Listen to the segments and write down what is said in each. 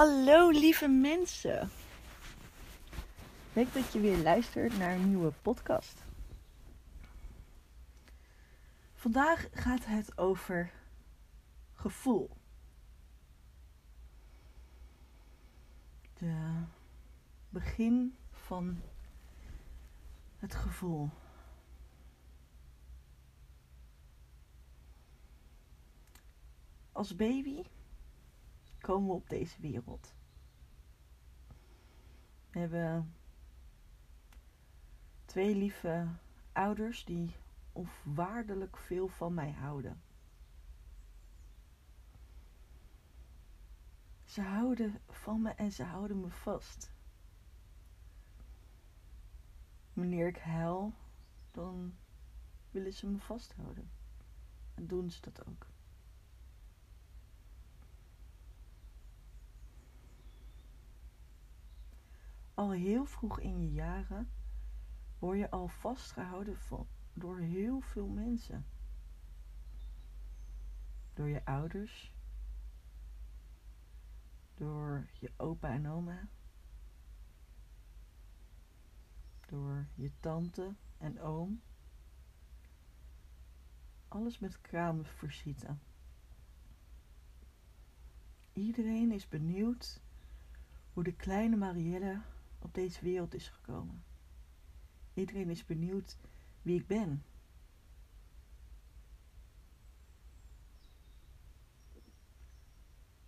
Hallo lieve mensen. Leuk dat je weer luistert naar een nieuwe podcast. Vandaag gaat het over gevoel. De begin van het gevoel. Als baby komen we op deze wereld. We hebben twee lieve ouders die onwaardelijk veel van mij houden. Ze houden van me en ze houden me vast. Wanneer ik huil, dan willen ze me vasthouden. En doen ze dat ook. Al heel vroeg in je jaren word je al vastgehouden door heel veel mensen. Door je ouders, door je opa en oma, door je tante en oom. Alles met kraamverschieten. Iedereen is benieuwd hoe de kleine Marielle op deze wereld is gekomen. Iedereen is benieuwd wie ik ben.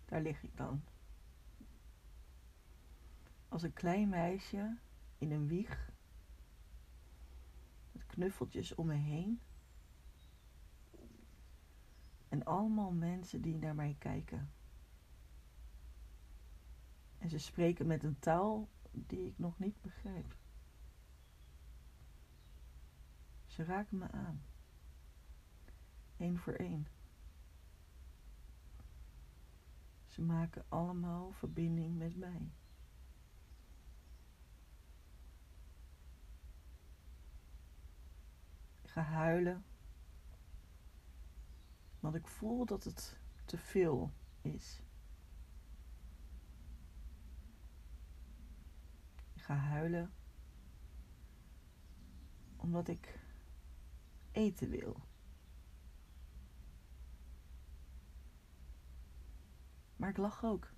Daar lig ik dan. Als een klein meisje in een wieg. Met knuffeltjes om me heen. En allemaal mensen die naar mij kijken. En ze spreken met een taal die ik nog niet begrijp. Ze raken me aan. Eén voor één. Ze maken allemaal verbinding met mij. Ik ga huilen. Want ik voel dat het te veel is. Huilen omdat ik eten wil. Maar ik lach ook.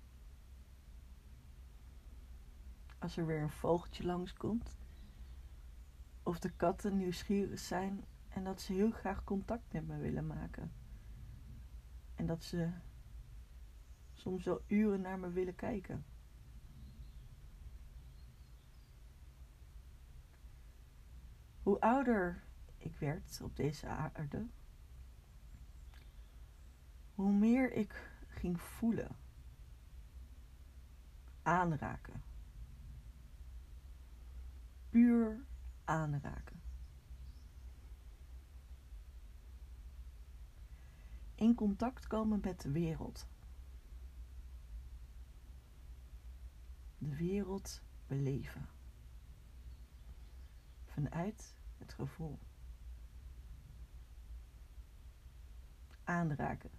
Als er weer een vogeltje langskomt. Of de katten nieuwsgierig zijn en dat ze heel graag contact met me willen maken. En dat ze soms wel uren naar me willen kijken. Hoe ouder ik werd op deze aarde, hoe meer ik ging voelen, aanraken. Puur aanraken. In contact komen met de wereld. De wereld beleven. Vanuit het gevoel. Aanraken.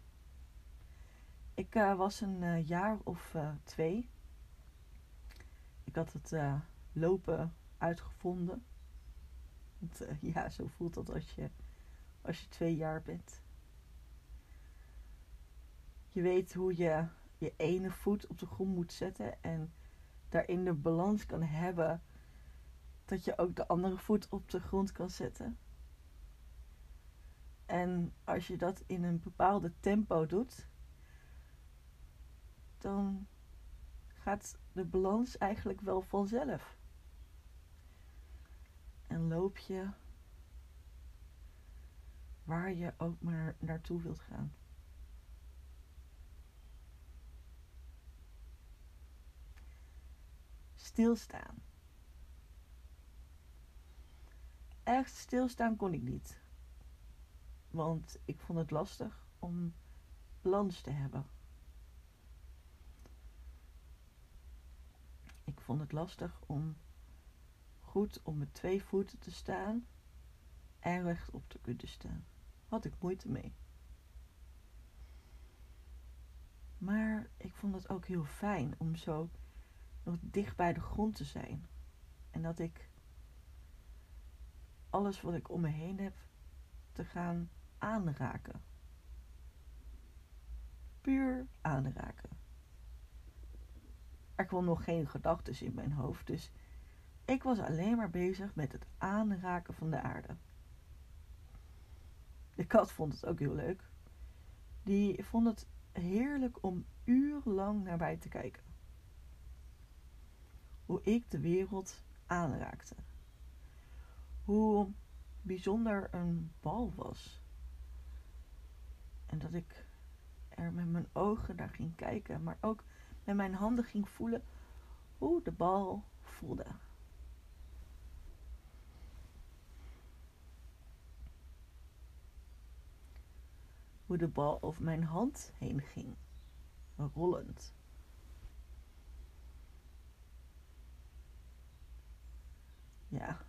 Ik uh, was een uh, jaar of uh, twee. Ik had het lopen uitgevonden. Ja, zo voelt dat als je, als je twee jaar bent. Je weet hoe je je ene voet op de grond moet zetten en daarin de balans kan hebben dat je ook de andere voet op de grond kan zetten. En als je dat in een bepaalde tempo doet, dan gaat de balans eigenlijk wel vanzelf. En loop je waar je ook maar naartoe wilt gaan. Stilstaan. Echt stilstaan kon ik niet. Want ik vond het lastig om balans te hebben. Ik vond het lastig om goed op mijn twee voeten te staan en rechtop te kunnen staan. Had ik moeite mee. Maar ik vond het ook heel fijn om zo nog dicht bij de grond te zijn. En dat ik alles wat ik om me heen heb te gaan aanraken. Puur aanraken. Er kwam nog geen gedachten in mijn hoofd, dus ik was alleen maar bezig met het aanraken van de aarde. De kat vond het ook heel leuk. Die vond het heerlijk om urenlang naar mij te kijken. Hoe ik de wereld aanraakte. Hoe bijzonder een bal was. En dat ik er met mijn ogen naar ging kijken, maar ook met mijn handen ging voelen hoe de bal voelde. Hoe de bal over mijn hand heen ging, rollend. Ja,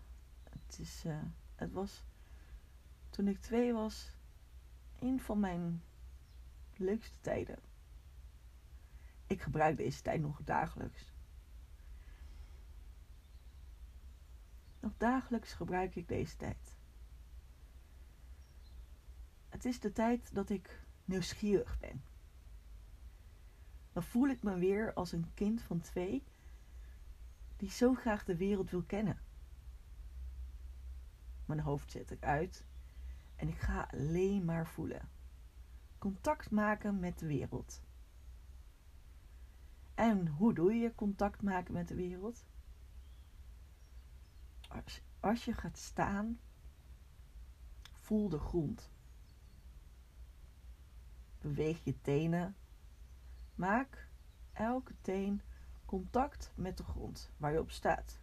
het, is, uh, het was toen ik twee was een van mijn leukste tijden. Ik gebruik deze tijd nog dagelijks. Nog dagelijks gebruik ik deze tijd. Het is de tijd dat ik nieuwsgierig ben. Dan voel ik me weer als een kind van twee die zo graag de wereld wil kennen. Mijn hoofd zet ik uit en ik ga alleen maar voelen. Contact maken met de wereld. En hoe doe je contact maken met de wereld? Als, je gaat staan, voel de grond. Beweeg je tenen. Maak elke teen contact met de grond waar je op staat.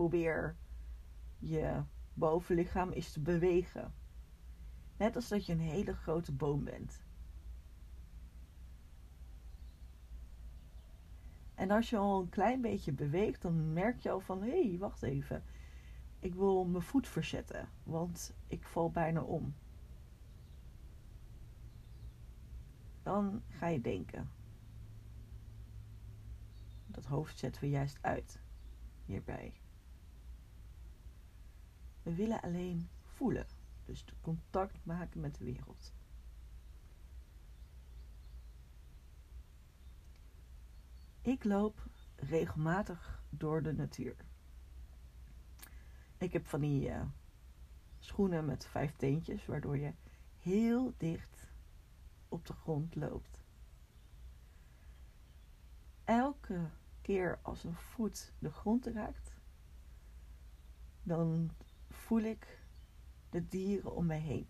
Probeer je bovenlichaam eens te bewegen. Net als dat je een hele grote boom bent. En als je al een klein beetje beweegt, dan merk je al van hé, hey, wacht even. Ik wil mijn voet verzetten, want ik val bijna om. Dan ga je denken. Dat hoofd zetten we juist uit hierbij. We willen alleen voelen, dus contact maken met de wereld. Ik loop regelmatig door de natuur. Ik heb van die uh, schoenen met vijf teentjes, waardoor je heel dicht op de grond loopt. Elke keer als een voet de grond raakt, dan voel ik de dieren om mij heen.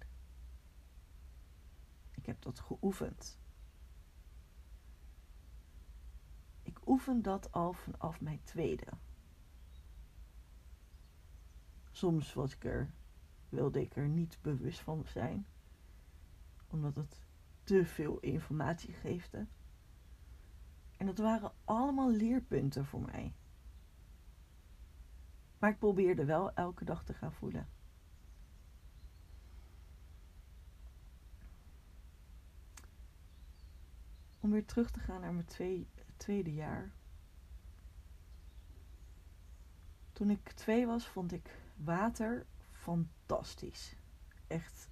Ik heb dat geoefend. Ik oefen dat al vanaf mijn tweede. Soms was ik er, wilde ik er niet bewust van zijn, omdat het te veel informatie geeft. En dat waren allemaal leerpunten voor mij. Maar ik probeerde wel elke dag te gaan voelen. Om weer terug te gaan naar mijn twee, tweede jaar. Toen ik twee was, vond ik water fantastisch. Echt.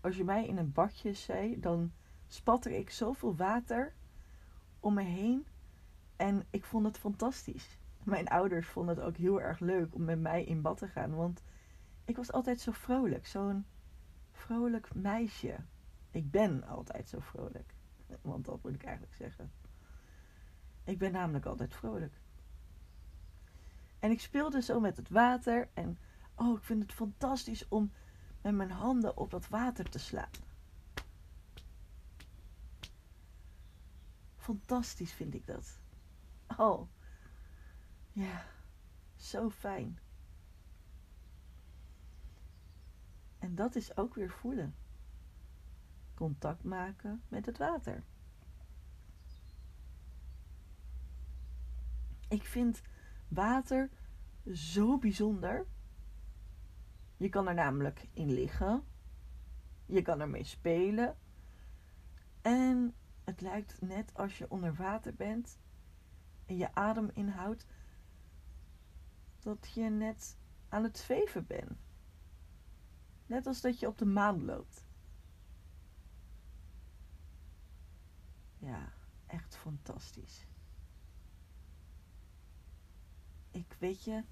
Als je mij in een badje zei, dan spatte ik zoveel water om me heen. En ik vond het fantastisch. Mijn ouders vonden het ook heel erg leuk om met mij in bad te gaan. Want ik was altijd zo vrolijk. Zo'n vrolijk meisje. Ik ben altijd zo vrolijk. Want dat moet ik eigenlijk zeggen. Ik ben namelijk altijd vrolijk. En ik speelde zo met het water. En oh, ik vind het fantastisch om met mijn handen op dat water te slaan. Fantastisch vind ik dat. Oh, ja, zo fijn. En dat is ook weer voelen. Contact maken met het water. Ik vind water zo bijzonder. Je kan er namelijk in liggen. Je kan ermee spelen. En het lijkt net als je onder water bent en je adem inhoudt, dat je net aan het zweven bent. Net als dat je op de maan loopt. Ja, echt fantastisch. Ik weet je,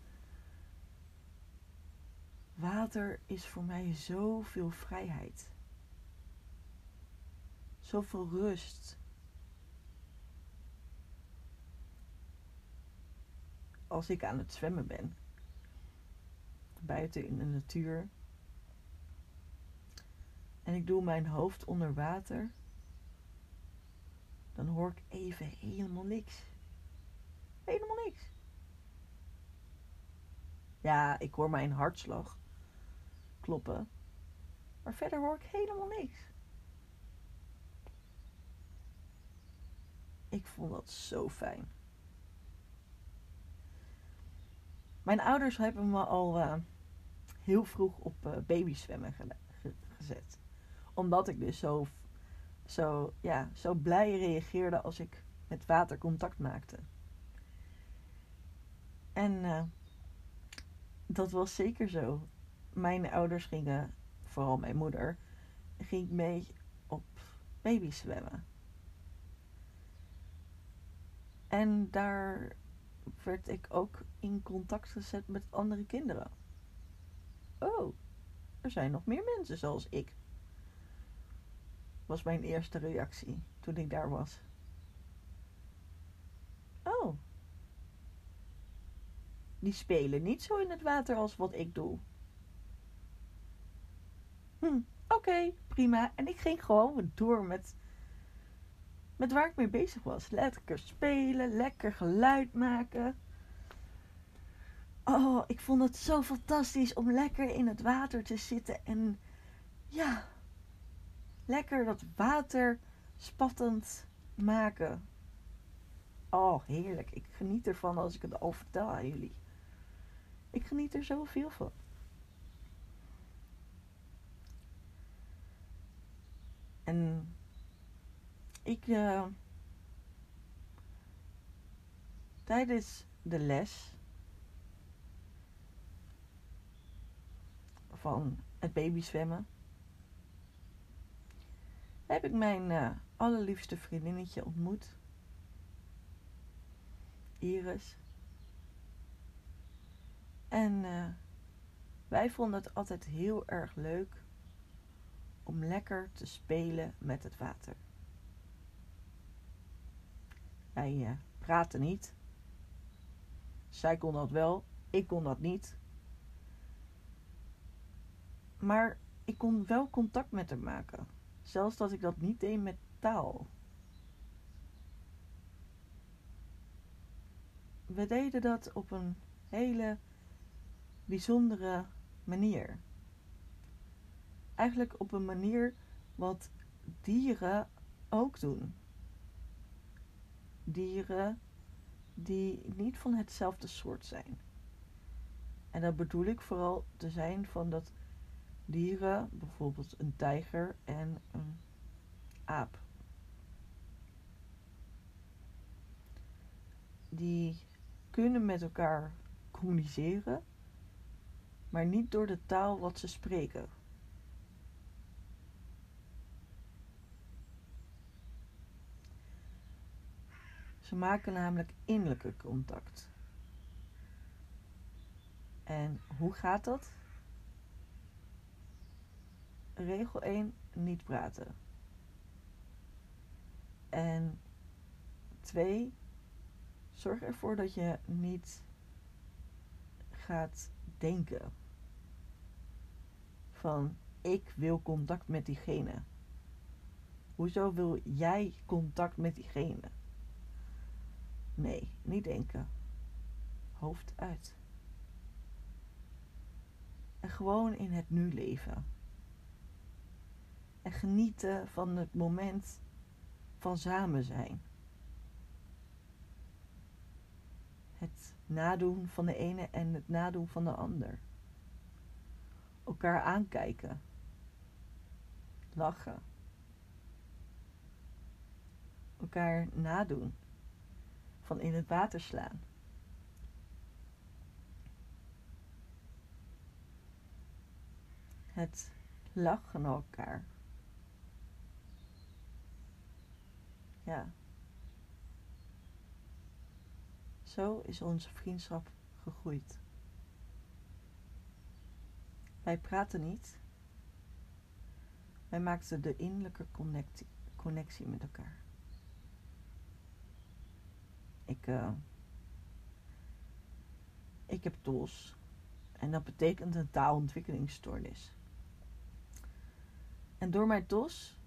water is voor mij zoveel vrijheid. Zoveel rust. Als ik aan het zwemmen ben. Buiten in de natuur. En ik doe mijn hoofd onder water. Dan hoor ik even helemaal niks. Helemaal niks. Ja, ik hoor mijn hartslag kloppen. Maar verder hoor ik helemaal niks. Ik vond dat zo fijn. Mijn ouders hebben me al uh, heel vroeg op uh, babyswemmen ge ge gezet. Omdat ik dus zo, zo, ja, zo blij reageerde als ik met water contact maakte. En uh, dat was zeker zo. Mijn ouders gingen, vooral mijn moeder, ging mee op babyswemmen. En daar werd ik ook in contact gezet met andere kinderen. Oh, er zijn nog meer mensen zoals ik. Was mijn eerste reactie toen ik daar was. Oh. Die spelen niet zo in het water als wat ik doe. Hm, oké, prima. En ik ging gewoon door met met waar ik mee bezig was. Lekker spelen, lekker geluid maken. Oh, ik vond het zo fantastisch om lekker in het water te zitten en ja, lekker dat water spattend maken. Oh, heerlijk. Ik geniet ervan als ik het al vertel aan jullie. Ik geniet er zoveel van. En ik uh, tijdens de les van het babyswemmen heb ik mijn uh, allerliefste vriendinnetje ontmoet. Iris. En uh, wij vonden het altijd heel erg leuk om lekker te spelen met het water. Wij uh, praten niet. Zij kon dat wel, ik kon dat niet. Maar ik kon wel contact met haar maken. Zelfs dat ik dat niet deed met taal. We deden dat op een hele bijzondere manier. Eigenlijk op een manier wat dieren ook doen dieren die niet van hetzelfde soort zijn. En dat bedoel ik vooral te zijn van dat dieren, bijvoorbeeld een tijger en een aap, die kunnen met elkaar communiceren, maar niet door de taal wat ze spreken. Ze maken namelijk innerlijke contact. En hoe gaat dat? Regel 1: niet praten. En 2: zorg ervoor dat je niet gaat denken van ik wil contact met diegene. Hoezo wil jij contact met diegene? Nee, niet denken. Hoofd uit. En gewoon in het nu leven. En genieten van het moment van samen zijn. Het nadoen van de ene en het nadoen van de ander. Elkaar aankijken. Lachen. elkaar nadoen. Van in het water slaan. Het lachen naar elkaar. Ja. Zo is onze vriendschap gegroeid. Wij praten niet. Wij maakten de innerlijke connectie met elkaar. Ik, uh, ik heb TOS. En dat betekent een taalontwikkelingsstoornis. En door mijn TOS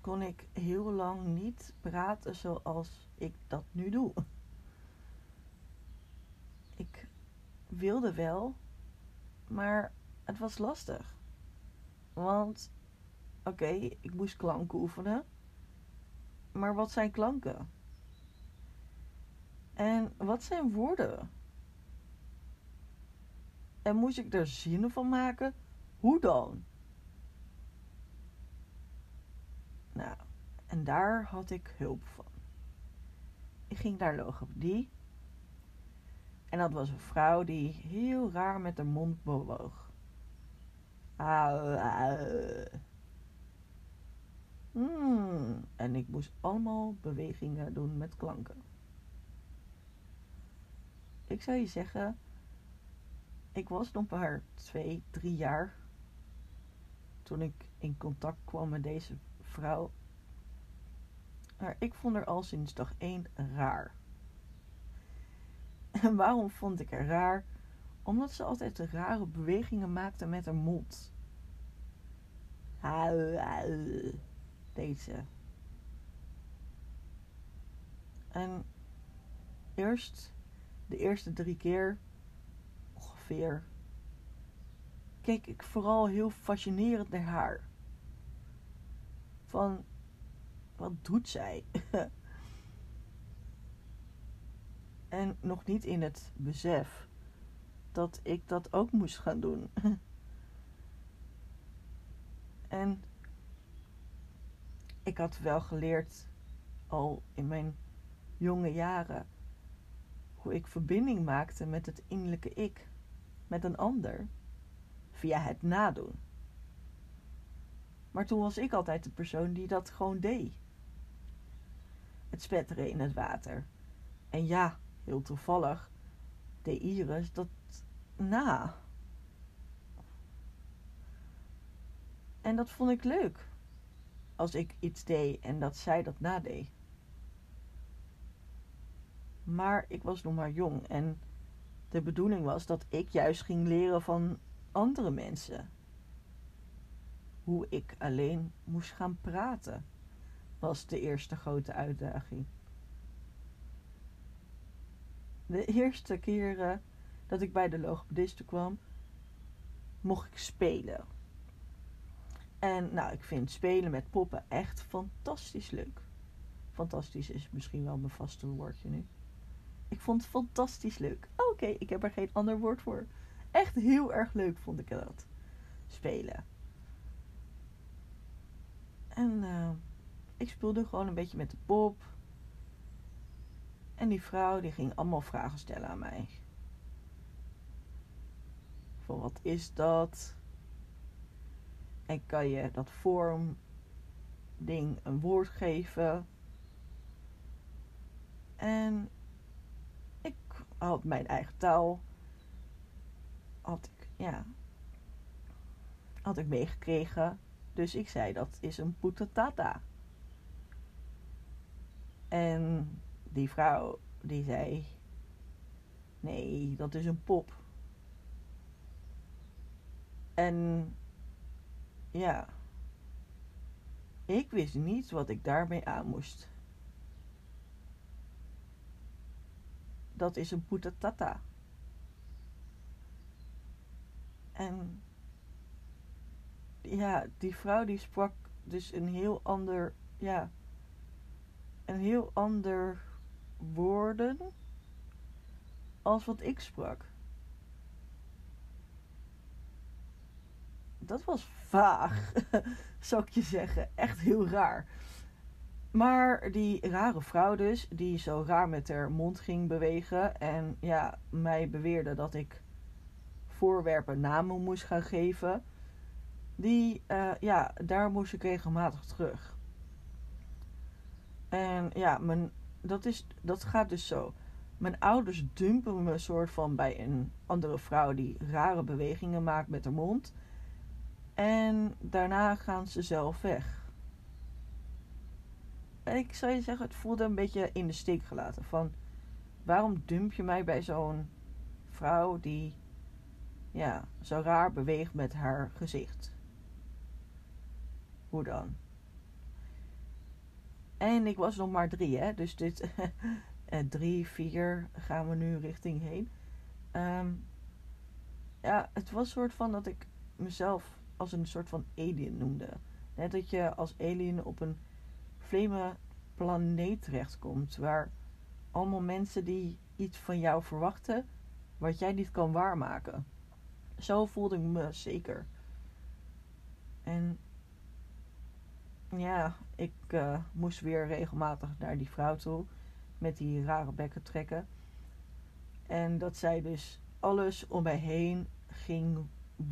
kon ik heel lang niet praten zoals ik dat nu doe. Ik wilde wel, maar het was lastig. Want, oké, ik moest klanken oefenen. Maar wat zijn klanken? En wat zijn woorden? En moest ik er zinnen van maken? Hoe dan? Nou, en daar had ik hulp van. Ik ging naar logopedie. En dat was een vrouw die heel raar met haar mond bewoog. Mm, en ik moest allemaal bewegingen doen met klanken. Ik zou je zeggen, ik was nog maar twee, drie jaar toen ik in contact kwam met deze vrouw. Maar ik vond haar al sinds dag één raar. En waarom vond ik haar raar? Omdat ze altijd rare bewegingen maakte met haar mond. Deze. En eerst, de eerste drie keer, ongeveer, keek ik vooral heel fascinerend naar haar. Van, wat doet zij? en nog niet in het besef dat ik dat ook moest gaan doen. en ik had wel geleerd al in mijn jonge jaren hoe ik verbinding maakte met het innerlijke ik, met een ander, via het nadoen. Maar toen was ik altijd de persoon die dat gewoon deed. Het spetteren in het water. En ja, heel toevallig deed Iris dat na. En dat vond ik leuk. Als ik iets deed en dat zij dat nadeed. Maar ik was nog maar jong en de bedoeling was dat ik juist ging leren van andere mensen. Hoe ik alleen moest gaan praten was de eerste grote uitdaging. De eerste keren dat ik bij de logopediste kwam, mocht ik spelen. En nou, ik vind spelen met poppen echt fantastisch leuk. Fantastisch is misschien wel mijn vaste woordje nu. Ik vond het fantastisch leuk. Oké, ik heb er geen ander woord voor. Echt heel erg leuk vond ik dat. Spelen. En uh, ik speelde gewoon een beetje met de pop. En die vrouw die ging allemaal vragen stellen aan mij. Van wat is dat? En kan je dat vorm ding een woord geven? En had mijn eigen taal. Had ik, ja. Had ik meegekregen. Dus ik zei dat is een putatata. En die vrouw die zei: Nee, dat is een pop. En ja, ik wist niet wat ik daarmee aan moest. Dat is een putatata. En ja, die vrouw die sprak dus een heel ander, ja, een heel ander woorden als wat ik sprak. Dat was vaag, zou ik je zeggen. Echt heel raar. Maar die rare vrouw dus, die zo raar met haar mond ging bewegen en ja, mij beweerde dat ik voorwerpen namen moest gaan geven, die, eh, ja, daar moest ik regelmatig terug. En ja, mijn, dat, is, dat gaat dus zo. Mijn ouders dumpen me soort van bij een andere vrouw die rare bewegingen maakt met haar mond. En daarna gaan ze zelf weg. Ik zou je zeggen, het voelde een beetje in de steek gelaten. Van waarom dump je mij bij zo'n vrouw die ja, zo raar beweegt met haar gezicht? Hoe dan? En ik was nog maar drie, hè? Dus dit uh, drie, vier gaan we nu richting heen. Ehm, ja, het was een soort van dat ik mezelf als een soort van alien noemde. Net dat je als alien op een vreemde planeet terechtkomt. Waar allemaal mensen die iets van jou verwachten, wat jij niet kan waarmaken. Zo voelde ik me zeker. En ja, ik uh, moest weer regelmatig naar die vrouw toe met die rare bekken trekken. En dat zij dus alles om mij heen ging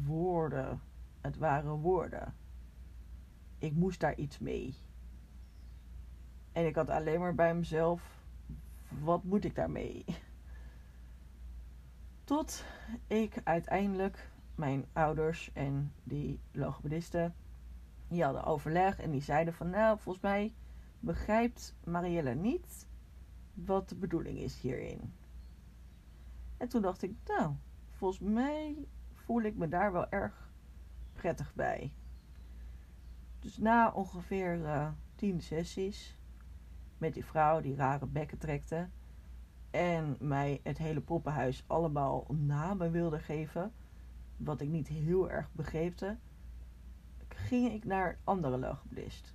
worden. Het waren woorden. Ik moest daar iets mee. En ik had alleen maar bij mezelf: wat moet ik daarmee? Tot ik uiteindelijk mijn ouders en die logopedisten die hadden overleg en die zeiden van nou volgens mij begrijpt Marielle niet wat de bedoeling is hierin. En toen dacht ik, nou, volgens mij voel ik me daar wel erg prettig bij. Dus na ongeveer uh, tien sessies met die vrouw die rare bekken trekte en mij het hele poppenhuis allemaal namen wilde geven, wat ik niet heel erg begreepte, ging ik naar andere logopedist.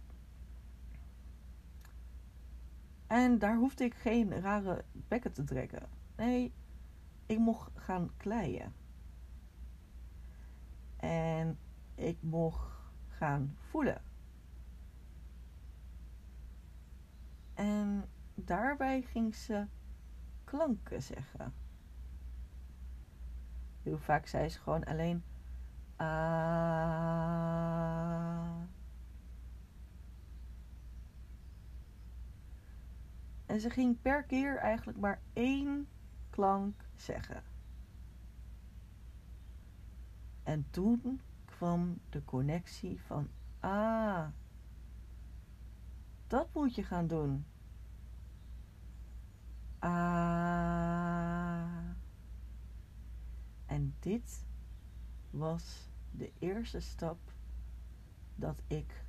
En daar hoefde ik geen rare bekken te trekken. Nee, ik mocht gaan kleien. En ik mocht gaan voelen. En daarbij ging ze klanken zeggen. Heel vaak zei ze gewoon alleen ah. En ze ging per keer eigenlijk maar één klank zeggen. En toen kwam de connectie van ah, dat moet je gaan doen. Ah. En dit was de eerste stap dat ik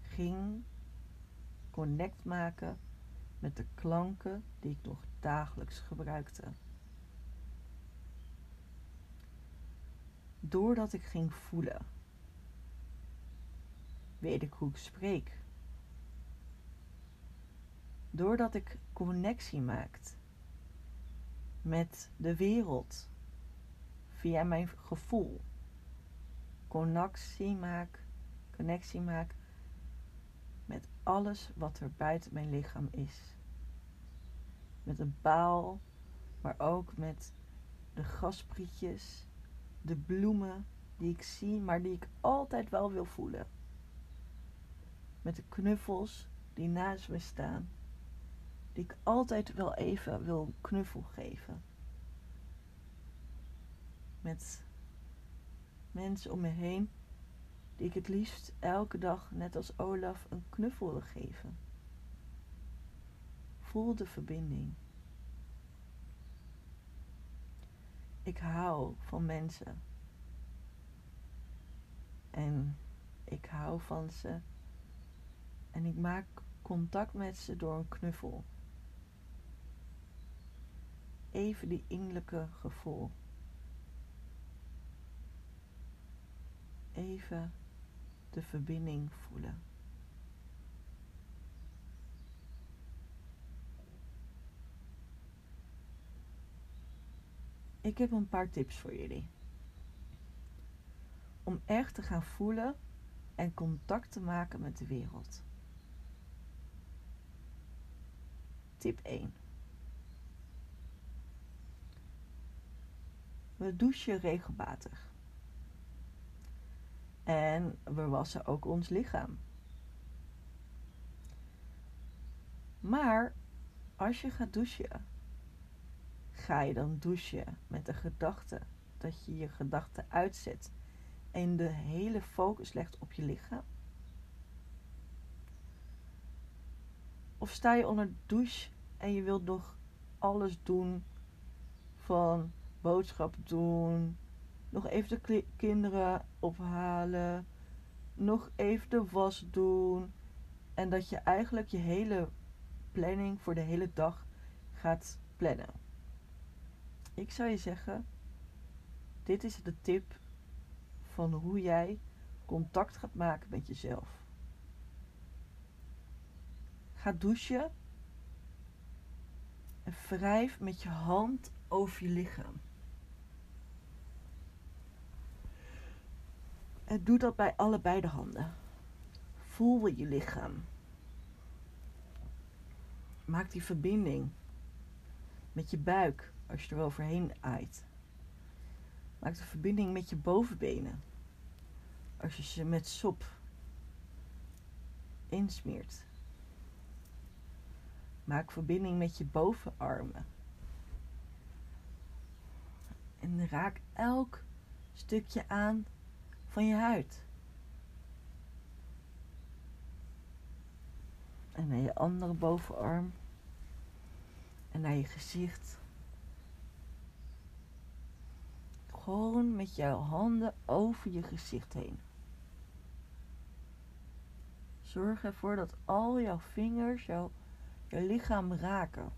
ging connect maken met de klanken die ik nog dagelijks gebruikte. Doordat ik ging voelen, weet ik hoe ik spreek. Doordat ik connectie maakt met de wereld via mijn gevoel. Connectie maak, connectie maak met alles wat er buiten mijn lichaam is. Met een baal, maar ook met de gasprietjes, de bloemen die ik zie, maar die ik altijd wel wil voelen. Met de knuffels die naast me staan, die ik altijd wel even wil knuffel geven. Met mensen om me heen die ik het liefst elke dag, net als Olaf, een knuffel wil geven. Voel de verbinding. Ik hou van mensen. En ik hou van ze. En ik maak contact met ze door een knuffel. Even die innerlijke gevoel. Even de verbinding voelen. Ik heb een paar tips voor jullie. Om echt te gaan voelen en contact te maken met de wereld. tip 1. We douchen regelmatig. En we wassen ook ons lichaam. Maar als je gaat douchen, ga je dan douchen met de gedachte dat je je gedachten uitzet en de hele focus legt op je lichaam? Of sta je onder de douche en je wilt nog alles doen van boodschappen doen, nog even de kinderen ophalen, nog even de was doen en dat je eigenlijk je hele planning voor de hele dag gaat plannen. Ik zou je zeggen, dit is de tip van hoe jij contact gaat maken met jezelf. Ga douchen en wrijf met je hand over je lichaam. Doe dat bij allebei de handen. Voel je lichaam. Maak die verbinding met je buik als je er overheen aait. Maak de verbinding met je bovenbenen als je ze met sop insmeert. Maak verbinding met je bovenarmen. En raak elk stukje aan van je huid. En naar je andere bovenarm. En naar je gezicht. Gewoon met jouw handen over je gezicht heen. Zorg ervoor dat al jouw vingers jouw, jouw lichaam raken.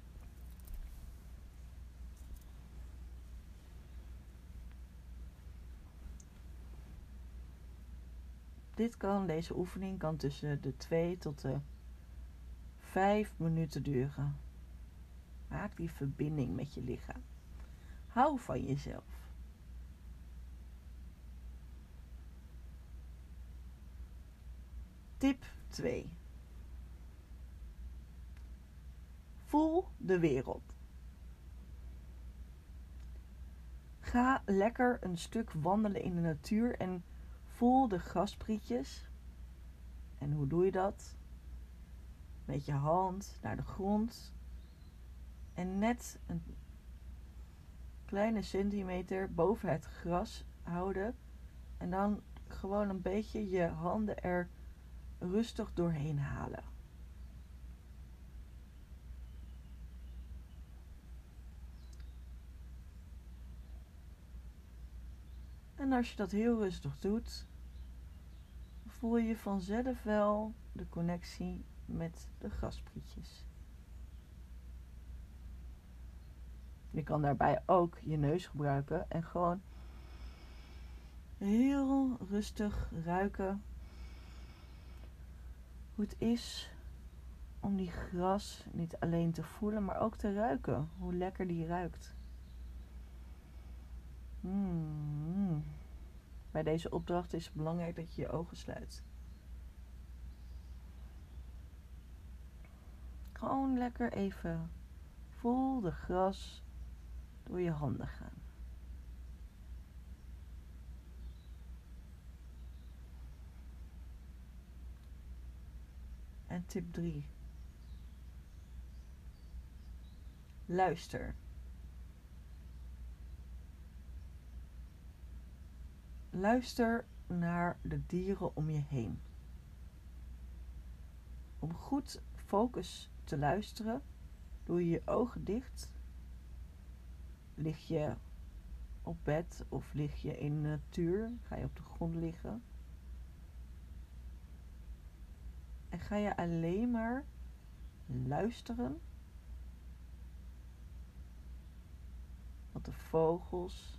Dit kan, deze oefening kan tussen de 2 tot de 5 minuten duren. Maak die verbinding met je lichaam. Hou van jezelf. Tip 2. Voel de wereld. Ga lekker een stuk wandelen in de natuur en Voel de grasprietjes. En hoe doe je dat? Met je hand naar de grond. En net een kleine centimeter boven het gras houden. En dan gewoon een beetje je handen er rustig doorheen halen. En als je dat heel rustig doet, voel je vanzelf wel de connectie met de grasprietjes. Je kan daarbij ook je neus gebruiken en gewoon heel rustig ruiken hoe het is om die gras niet alleen te voelen, maar ook te ruiken. Hoe lekker die ruikt. Mm. Bij deze opdracht is het belangrijk dat je je ogen sluit. Gewoon lekker even voel de gras door je handen gaan. En tip 3. Luister. Luister naar de dieren om je heen. Om goed focus te luisteren, doe je je ogen dicht. Lig je op bed of lig je in de natuur, ga je op de grond liggen. En ga je alleen maar luisteren wat de vogels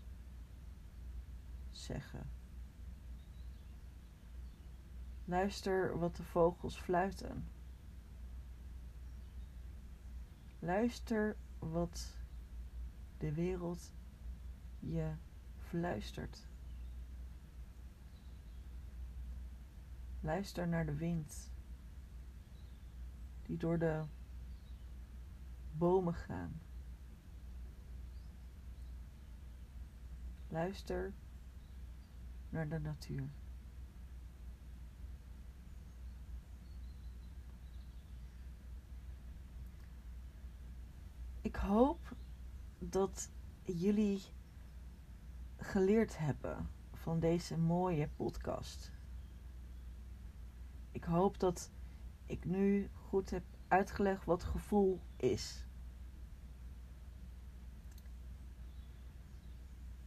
zeggen. Luister wat de vogels fluiten. Luister wat de wereld je fluistert. Luister naar de wind die door de bomen gaan. Luister naar de natuur. Ik hoop dat jullie geleerd hebben van deze mooie podcast. Ik hoop dat ik nu goed heb uitgelegd wat gevoel is.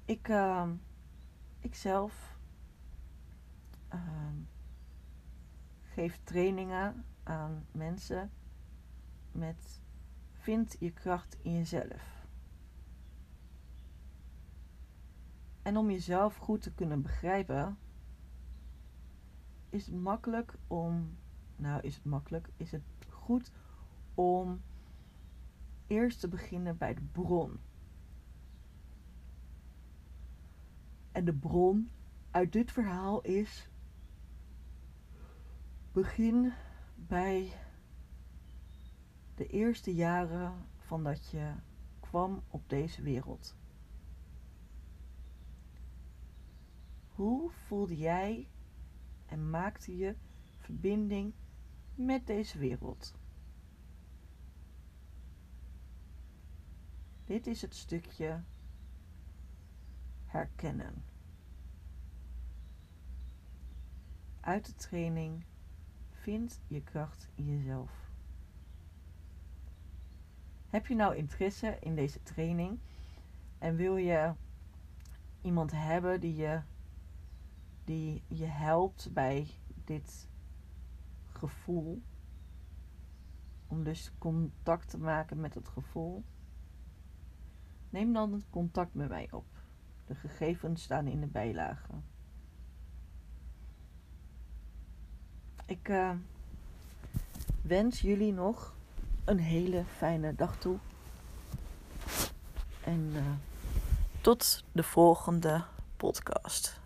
Ik, uh, ik zelf uh, geef trainingen aan mensen met vind je kracht in jezelf. En om jezelf goed te kunnen begrijpen, is het makkelijk om, nou is het makkelijk, is het goed om eerst te beginnen bij de bron. En de bron uit dit verhaal is: begin bij de eerste jaren van dat je kwam op deze wereld. Hoe voelde jij en maakte je verbinding met deze wereld? Dit is het stukje herkennen. Uit de training vind je kracht in jezelf. Heb je nou interesse in deze training en wil je iemand hebben die je, die je helpt bij dit gevoel? Om dus contact te maken met het gevoel. Neem dan contact met mij op. De gegevens staan in de bijlage. Ik uh, wens jullie nog een hele fijne dag toe. En uh, tot de volgende podcast.